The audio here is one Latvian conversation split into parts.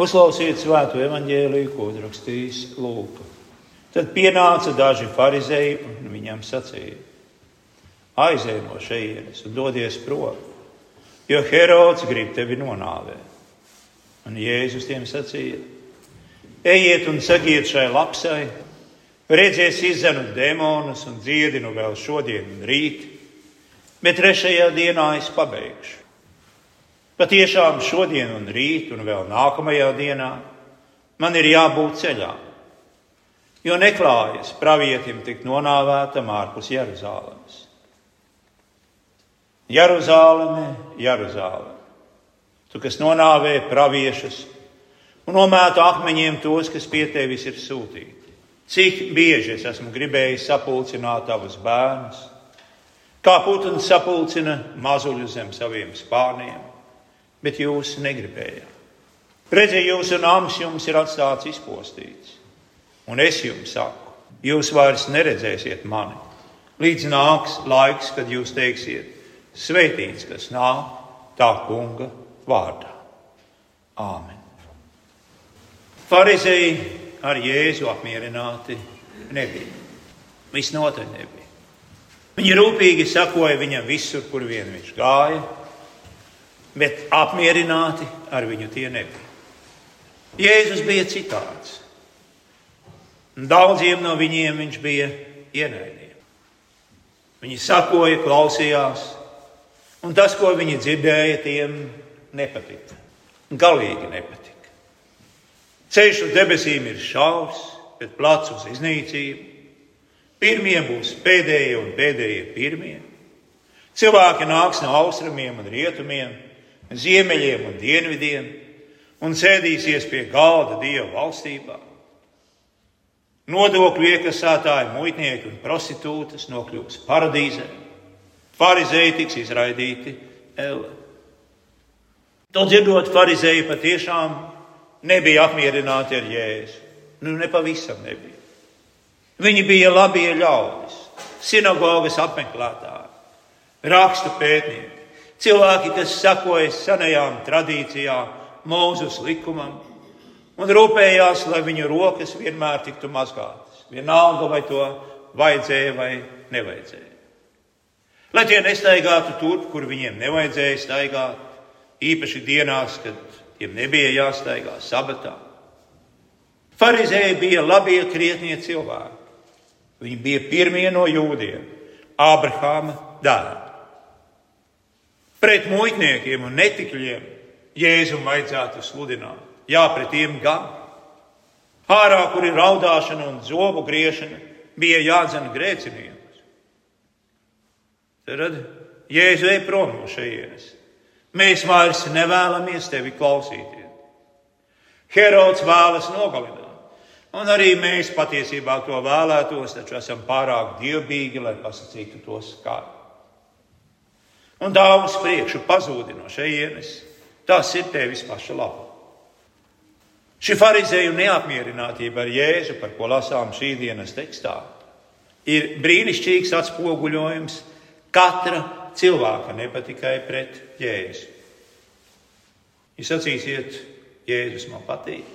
Uzklausiet svēto evaņģēliju, ko rakstījis Lūks. Tad pienāca daži farizēji un viņam sacīja: Aizej no šejienes un dodies prom, jo Herods grib tevi nonāvēt. Un Jēzus tiem sacīja: Ejiet un sakiet šai lapsai, redzēs izzenu demonus un dziedinu vēl šodien un rīt, bet trešajā dienā es pabeigšu. Patiešām šodien un rīt un vēl nākamajā dienā man ir jābūt ceļā jo neklājas pravietim tik nonāvētam ārpus Jeruzālēmas. Jeruzāleme, Jeruzāleme, tu, kas nonāvē praviešus un nomēta akmeņiem tos, kas pie tevis ir sūtīti. Cik bieži es esmu gribējis sapulcināt tavus bērnus, kā putns sapulcina mazuļu zem saviem spārniem, bet jūs negribējāt. Redziet, jūsu nams jums ir atstāts izpostīts. Un es jums saku, jūs vairs neredzēsiet mani. Līdz nāks laiks, kad jūs teiksiet, svētīts, kas nāk tā kunga vārdā. Āmen. Pharizēji ar Jēzu apmierināti nebija. Visnotaļ nebija. Viņi rūpīgi sakoja viņam visur, kur vien viņš gāja, bet apmierināti ar viņu tie nebija. Jēzus bija citāds. Daudziem no viņiem viņš bija ienaidnieks. Viņi sakoja, klausījās, un tas, ko viņi dzirdēja, tiem nepatika. Galīgi nepatika. Ceļš uz debesīm ir šaurs, bet plats uz iznīcību. Pirmie būs pēdējie un pēdējie pirmie. Cilvēki nāks no austrumiem un rietumiem, ziemeļiem un dienvidiem un sēdīsies pie galda Dieva valstībā. Nodokļu iekasētāji, muitnieki un prostitūtas nokļūs paradīzē. Pharizēji tiks izraidīti elle. To dzirdot, farizēji patiešām nebija apmierināti ar Jēzu. Nu, nepavisam nebija. Viņi bija labie ļaudis, sinagogas apmeklētāji, rakstu pētnieki, cilvēki, kas sakoja senajām tradīcijām, Mūzus likumam, un rūpējās, lai viņu rokas vienmēr tiktu mazgātas. Vienalga, vai to vajadzēja vai nevajadzēja. Lai tie nestaigātu tur, kur viņiem nevajadzēja staigāt, īpaši dienās, kad tiem nebija jāstaigā sabatā. Pharizēji bija labie krietnie cilvēki. Viņi bija pirmie no jūdiem, Ābrahāma dēli. Pret muitniekiem un netikļiem Jēzum vajadzētu sludināt. Jā, pret tiem gan. Ārā, kur ir raudāšana un zobu griešana, bija jādzen grēciniekus. Tad Jēzus ej prom no šejienes. Mēs vairs nevēlamies tevi klausīties. Herods vēlas nogalināt. Un arī mēs patiesībā to vēlētos, taču esam pārāk dievbijīgi, lai pasakītu to skaļi. Un daudz priekšu pazūdi no šejienes. Tas ir tevis paša labā. Šī farizēju neapmierinātība ar Jēzu, par ko lasām šī dienas tekstā, ir brīnišķīgs atspoguļojums katra cilvēka, ne tikai pret Jēzu. Jūs sacīsiet, Jēzus man patīk.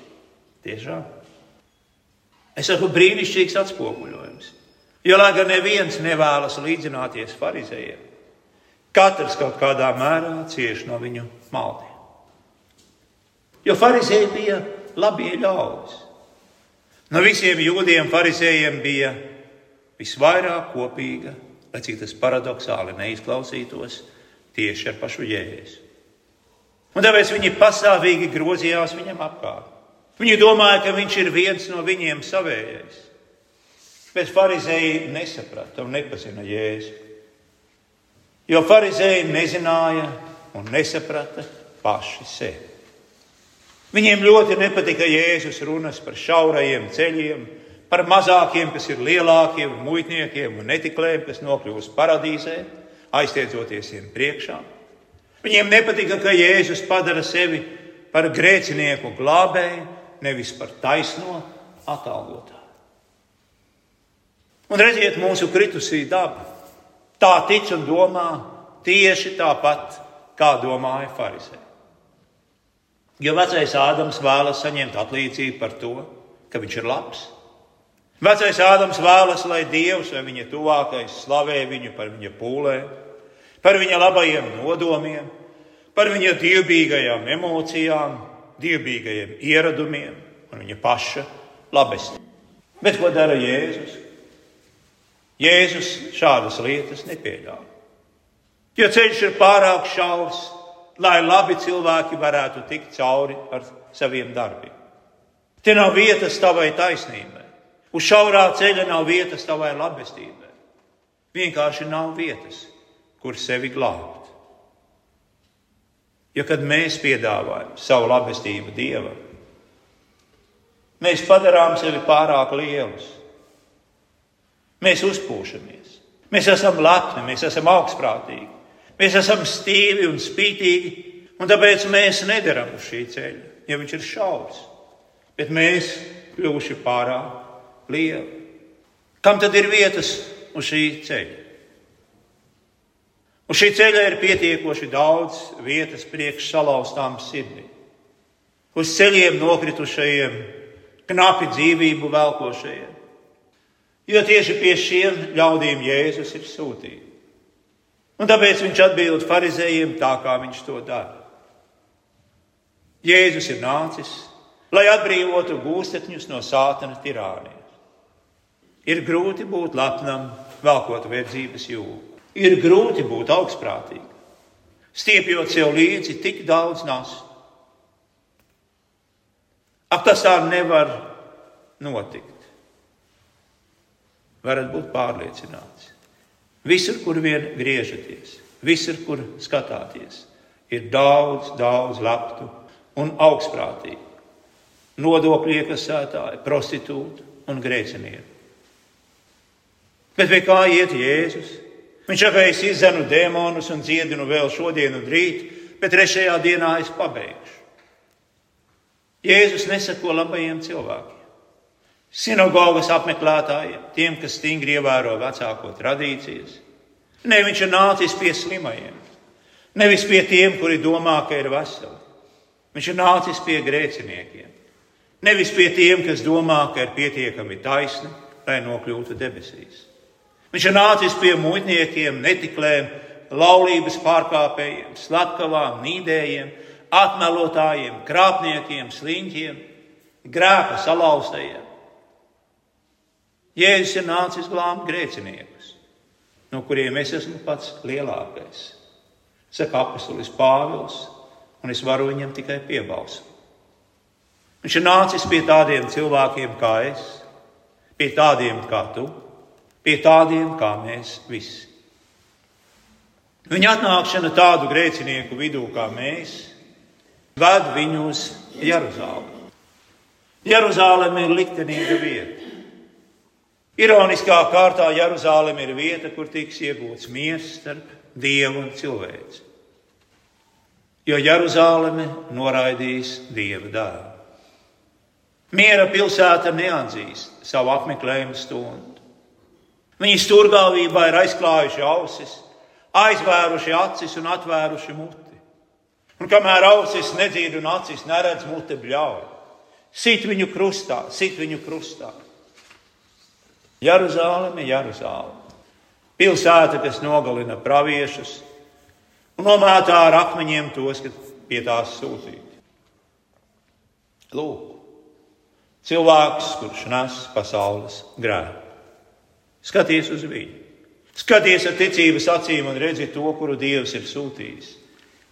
Tiešām. Es saku, brīnišķīgs atspoguļojums. Jo, lai gan neviens nevēlas līdzināties farizējiem, katrs kaut kādā mērā cieš no viņu maldiem. Jo farizēji bija labie ļaudis. No visiem jūdiem, farizējiem bija visvairāk kopīga, lai cik tas paradoxāli neizklausītos, tieši ar pašu jēzu. Un tāpēc viņi pastāvīgi grozījās viņam apkārt. Viņi domāja, ka viņš ir viens no viņiem savējais. Bet farizēji nesaprata un nepazina jēzu. Jo farizēji nezināja un nesaprata paši sevi. Viņiem ļoti nepatika Jēzus runas par šaurajiem ceļiem, par mazākiem, kas ir lielākiem, muitniekiem un netiklēm, kas nokļūst paradīzē, aiztiedzoties viņiem priekšā. Viņiem nepatika, ka Jēzus padara sevi par grēcinieku glābēju, nevis par taisno atalgotāju. Un redziet, mūsu kritusī daba tā tic un domā tieši tāpat, kā domāja Pharizē. Jo vecais Ādams vēlas saņemt atlīdzību par to, ka viņš ir labs. Vecais Ādams vēlas, lai Dievs vai viņa tuvākais slavē viņu par viņa pūlēm, par viņa labajiem nodomiem, par viņa dievbijīgajām emocijām, dievbijīgajiem ieradumiem un viņa paša labestību. Bet ko dara Jēzus? Jēzus šādas lietas nepieļāva. Jo ceļš ir pārāk šaurs, lai labi cilvēki varētu tikt cauri ar saviem darbiem. Te nav vietas tavai taisnībai. Uz šaurā ceļa nav vietas tavai labestībai. Vienkārši nav vietas, kur sevi glābt. Jo kad mēs piedāvājam savu labestību Dievam, mēs padarām sevi pārāk lielus. Mēs uzpūšamies, mēs esam lepni, mēs esam augstprātīgi. Mēs esam stīvi un spītīgi, un tāpēc mēs nedaram uz šī ceļa, jo viņš ir šaurs. Bet mēs kļuvuši pārāk lieli. Kam tad ir vietas uz šī ceļa? Uz šī ceļa ir pietiekoši daudz vietas priekš salauztām sirdīm. Uz ceļiem nokritušajiem, knapi dzīvību velkošajiem. Jo tieši pie šiem ļaudīm Jēzus ir sūtījis. Un tāpēc viņš atbild farizējiem tā, kā viņš to dara. Jēzus ir nācis, lai atbrīvotu gūstekņus no sātana tirānijas. Ir grūti būt lepnam, velkot verdzības jūgu. Ir grūti būt augstprātīgam, stiepjot sev līdzi tik daudz nastu. Ak, tas tā nevar notikt. Varat būt pārliecināti. Visur, kur vien griežaties, visur, kur skatāties, ir daudz, daudz laptu un augstprātīgu, nodokļu iekasētāju, prostitūtu un grēcinieku. Bet pie kā iet Jēzus? Viņš saka, es izzenu dēmonus un dziedinu vēl šodien un rīt, bet trešajā dienā es pabeigšu. Jēzus nesako labajiem cilvēkiem. Sinagogas apmeklētājiem, tiem, kas stingri ievēro vecāko tradīcijas. Nē, viņš ir nācis pie slimajiem, nevis pie tiem, kuri domā, ka ir veseli. Viņš ir nācis pie grēciniekiem, nevis pie tiem, kas domā, ka ir pietiekami taisni, lai nokļūtu debesīs. Viņš ir nācis pie muitniekiem, netiklēm, laulības pārkāpējiem, slepkavām, nīdējiem, atmelotājiem, krāpniekiem, sliņķiem, grēka salauztajiem. Jēzus ir nācis glābt grēciniekus, no kuriem es esmu pats lielākais. Saka apustulis Pāvils, un es varu viņam tikai piebalsot. Viņš ir nācis pie tādiem cilvēkiem kā es, pie tādiem kā tu, pie tādiem kā mēs visi. Viņa atnākšana tādu grēcinieku vidū kā mēs, ved viņu uz Jeruzalemi. Jeruzaleme ir liktenīga vieta. Ironiskā kārtā Jeruzaleme ir vieta, kur tiks iegūts miers starp dievu un cilvēci. Jo Jeruzaleme noraidīs dieva dēlu. Miera pilsēta neatzīst savu apmeklējumu stundu. Viņi stūrgāvībā ir aizklājuši ausis, aizvēruši acis un atvēruši muti. Un kamēr ausis nedzird un acis neredz, mute bļauj. Sit viņu krustā, sit viņu krustā. Jeruzāleme, Jeruzāleme. Pilsēta, kas nogalina praviešus un nomētā ar akmeņiem tos, kas pie tās sūtīti. Lūk, cilvēks, kurš nes pasaules grēku. Skaties uz viņu. Skaties ar ticības acīm un redzi to, kuru Dievs ir sūtījis.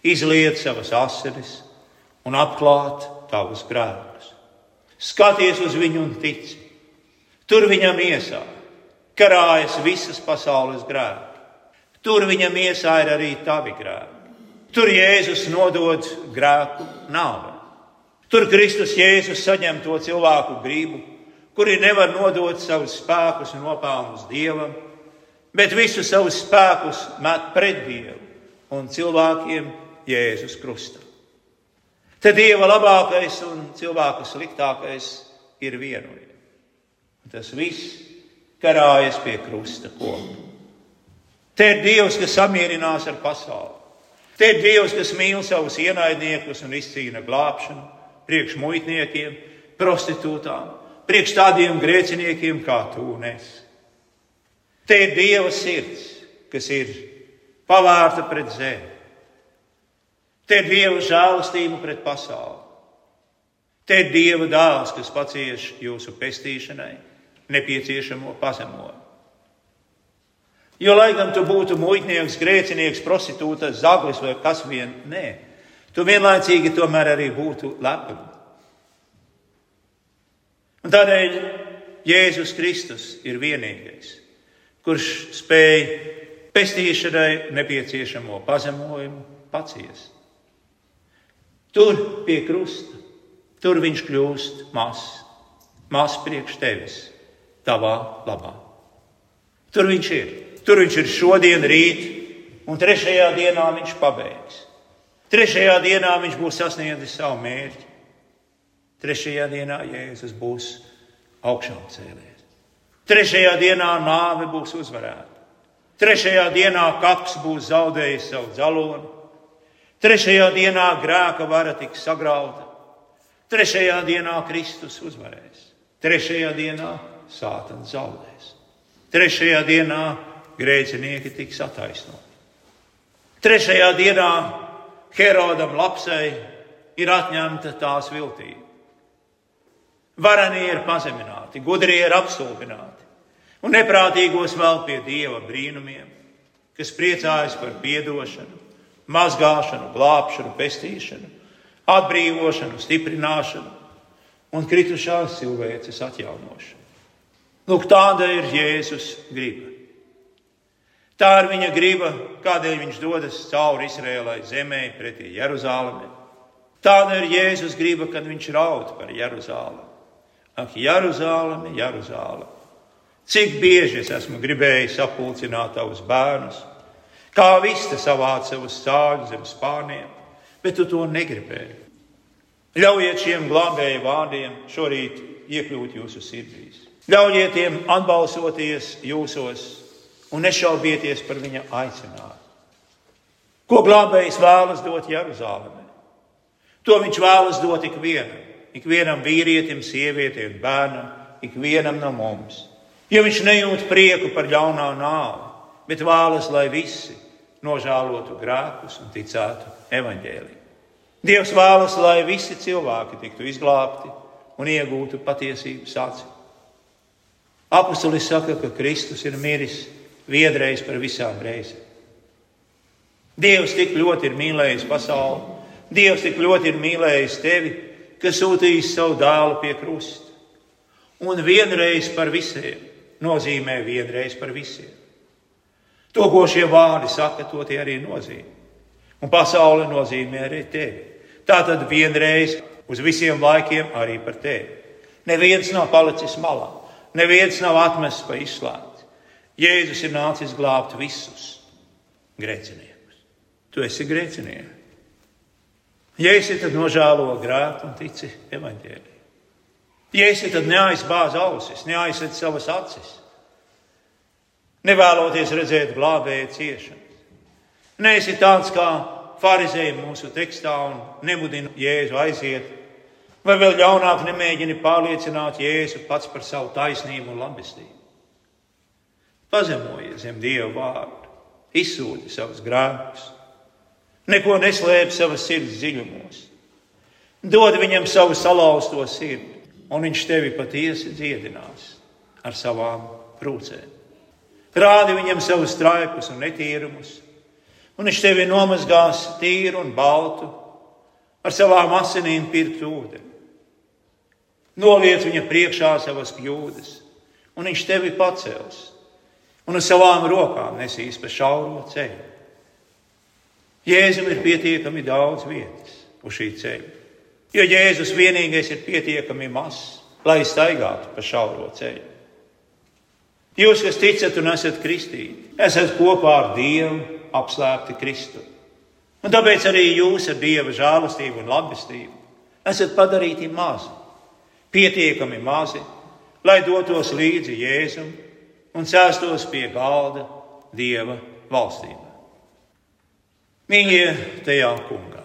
Izliet savas asinis un atklāt tavus grēkus. Skaties uz viņu un tici. Tur viņam iesā karājas visas pasaules grēki. Tur viņam iesā ir arī tavi grēki. Tur Jēzus nodod grēku nāvei. Tur Kristus Jēzus saņem to cilvēku gribu, kuri nevar nodot savus spēkus un nopelnus Dievam, bet visus savus spēkus met pret Dievu un cilvēkiem Jēzus krustā. Te Dieva labākais un cilvēka sliktākais ir vienojies. Tas viss karājas pie krusta koka. Te ir Dievs, kas samierinās ar pasauli. Te ir Dievs, kas mīl savus ienaidniekus un izcīna glābšanu priekš muitniekiem, prostitūtām, priekš tādiem grēciniekiem kā tu un es. Te ir Dieva sirds, kas ir pavērta pret zemi. Te ir Dieva žēlastība pret pasauli. Te ir Dieva dāvāns, kas pacieš jūsu pestīšanai nepieciešamo pazemojumu. Jo, lai gan tu būtu muitnieks, grēcinieks, prostitūta, zaglis vai kas vien, nē, tu vienlaicīgi tomēr arī būtu lepns. Un tādēļ Jēzus Kristus ir vienīgais, kurš spēj pestīšanai nepieciešamo pazemojumu paciest. Tur pie krusta, tur viņš kļūst mazs, mazs priekš tevis, tavā labā. Tur viņš ir. Tur viņš ir šodien, rīt, un trešajā dienā viņš pabeigs. Trešajā dienā viņš būs sasniedzis savu mērķi. Trešajā dienā Jēzus būs augšām cēlies. Trešajā dienā nāve būs uzvarēta. Trešajā dienā kaps būs zaudējis savu dzeloni. Trešajā dienā grēka vara tiks sagrauta. Trešajā dienā Kristus uzvarēs. Trešajā dienā Sātans zaudēs. Trešajā dienā grēcinieki tiks attaisnoti. Trešajā dienā Herodam lapsei ir atņemta tās viltība. Varenie ir pazemināti, gudrie ir apstulbināti, un neprātīgos vēl pie dieva brīnumiem, kas priecājas par piedošanu, mazgāšanu, glābšanu, pestīšanu, atbrīvošanu, stiprināšanu un kritušās cilvēces atjaunošanu. Lūk, tāda ir Jēzus griba. Tā ir viņa griba, kādēļ viņš dodas cauri Izrēlai zemē, pretī Jeruzalemē. Tāda ir Jēzus griba, kad viņš raud par Jeruzalemi. Ak, Jeruzalemi, Jeruzalemi! Cik bieži es esmu gribējis sapulcināt tavus bērnus, kā vista savāca savus sāļus zem spārniem, bet tu to negribēji. Ļaujiet šiem glābēju vārdiem šorīt iekļūt jūsu sirdīs. Ļaujiet tiem atbalsoties jūsos un nešaubieties par viņa aicinājumu. Ko glābējs vēlas dot Jeruzalemē? To viņš vēlas dot ikvienam, ikvienam vīrietim, sievietei un bērnam, ikvienam no mums. Jo viņš nejūt prieku par ļaunā nāvi, bet vēlas, lai visi nožēlotu grēkus un ticētu evaņģēlī. Dievs vēlas, lai visi cilvēki tiktu izglābti un iegūtu patiesības aci. Apostolis saka, ka Kristus ir miris viedreiz par visām reizēm. Dievs tik ļoti ir mīlējis pasauli, Dievs tik ļoti ir mīlējis tevi, ka sūtījis savu dēlu pie krusta. Un vienreiz par visiem nozīmē vienreiz par visiem. To, ko šie vārdi saka, to tie arī nozīmē. Un pasaule nozīmē arī tevi. Tā tad vienreiz uz visiem laikiem arī par tevi. Neviens nav palicis malā, neviens nav atmests pa izslēgtu. Jēzus ir nācis glābt visus grēciniekus. Tu esi grēcinieks. Ja esi, tad nožēlo grēku un tici evaņģēlī. Ja esi, tad neaizbāz ausis, neaizsed savas acis, nevēloties redzēt glābēju ciešanas. Neesi tāds kā farizēji mūsu tekstā un nemudina Jēzu aiziet, vai vēl ļaunāk nemēģini pārliecināt Jēzu pats par savu taisnību un labestību pazemojies zem Dieva vārdu, izsūti savus grēkus, neko neslēp savas sirds dziļumos. Dod viņam savu salauzto sirdi, un viņš tevi patiesi dziedinās ar savām prūcēm. Rādi viņam savus traipus un netīrumus, un viņš tevi nomazgās tīru un baltu ar savām asinīm pirktu ūdeni. Noliec viņa priekšā savas kļūdas, un viņš tevi pacels un uz savām rokām nesīs pa šauro ceļu. Jēzum ir pietiekami daudz vietas uz šī ceļa, jo Jēzus vienīgais ir pietiekami mazs, lai staigātu pa šauro ceļu. Jūs, kas ticat un esat kristīti, esat kopā ar Dievu apslēpti Kristu. Un tāpēc arī jūs ar Dieva žēlastību un labestību esat padarīti mazi, pietiekami mazi, lai dotos līdzi Jēzum un sēstos pie galda Dieva valstībā. Mīļie, tajā kungā.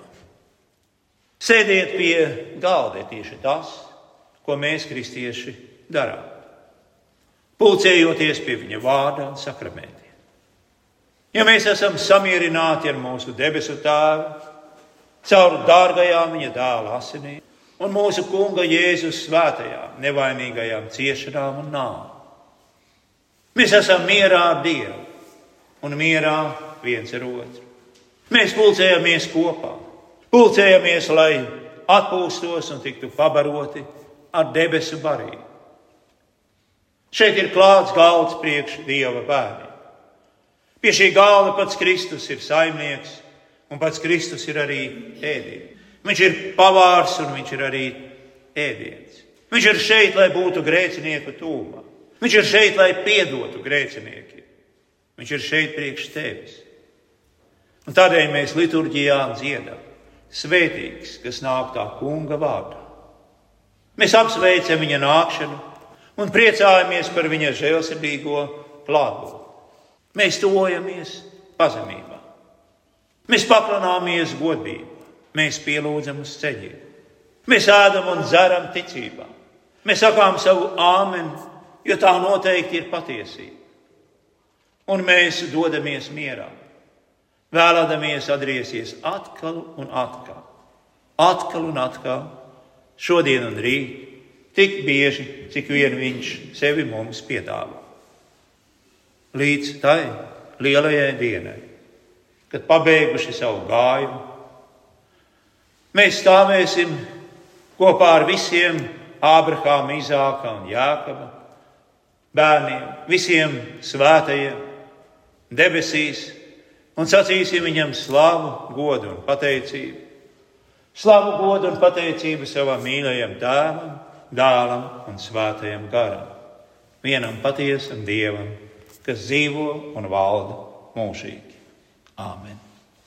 Sēdiet pie galda tieši tas, ko mēs, kristieši, darām. Pulcējoties pie viņa vārda un sakramentiem. Ja mēs esam samierināti ar mūsu debesu tēvu, caur dārgajām viņa dēla asinīm un mūsu kunga Jēzus svētajām, nevainīgajām ciešanām un nāvi. Mēs esam mierā ar Dievu un mierā viens ar otru. Mēs pulcējamies kopā, pulcējamies, lai atpūstos un tiktu pabaroti ar debesu barību. Šeit ir klāts galds priekš Dieva bērniem. Pie šī galda pats Kristus ir saimnieks, un pats Kristus ir arī ēdiens. Viņš ir pavārs un viņš ir arī ēdiens. Viņš ir šeit, lai būtu grēcinieku tūmā. Viņš ir šeit, lai piedotu grēciniekiem. Viņš ir šeit priekš tevis. Un tādēļ mēs liturģijā dziedam: Svētīgs, kas nāk tā kunga vārdā. Mēs apsveicam viņa nākšanu un priecājamies par viņa žēlsirdīgo klātbūtni. Mēs tojamies pazemībā. Mēs paklanāmies godībā, mēs pielūdzam uz ceļiem. Mēs ēdam un dzeram ticībā. Mēs sakām savu āmeni, jo tā noteikti ir patiesība. Un mēs dodamies mierā, vēlamies atgriezties atkal un atkal, atkal un atkal, šodien un rīt, tik bieži, cik vien viņš sevi mums piedāvā līdz tai lielajai dienai, kad pabeiguši savu gājumu, mēs stāvēsim kopā ar visiem Ābrahāma, Izāka un Jākaba bērniem, visiem svētajiem debesīs un sacīsim viņam slavu, godu un pateicību. Slavu, godu un pateicību savam mīļajam tēvam, dēlam un svētajam garam, vienam patiesam dievam kas dzīvo un valda mūžīgi. Āmen!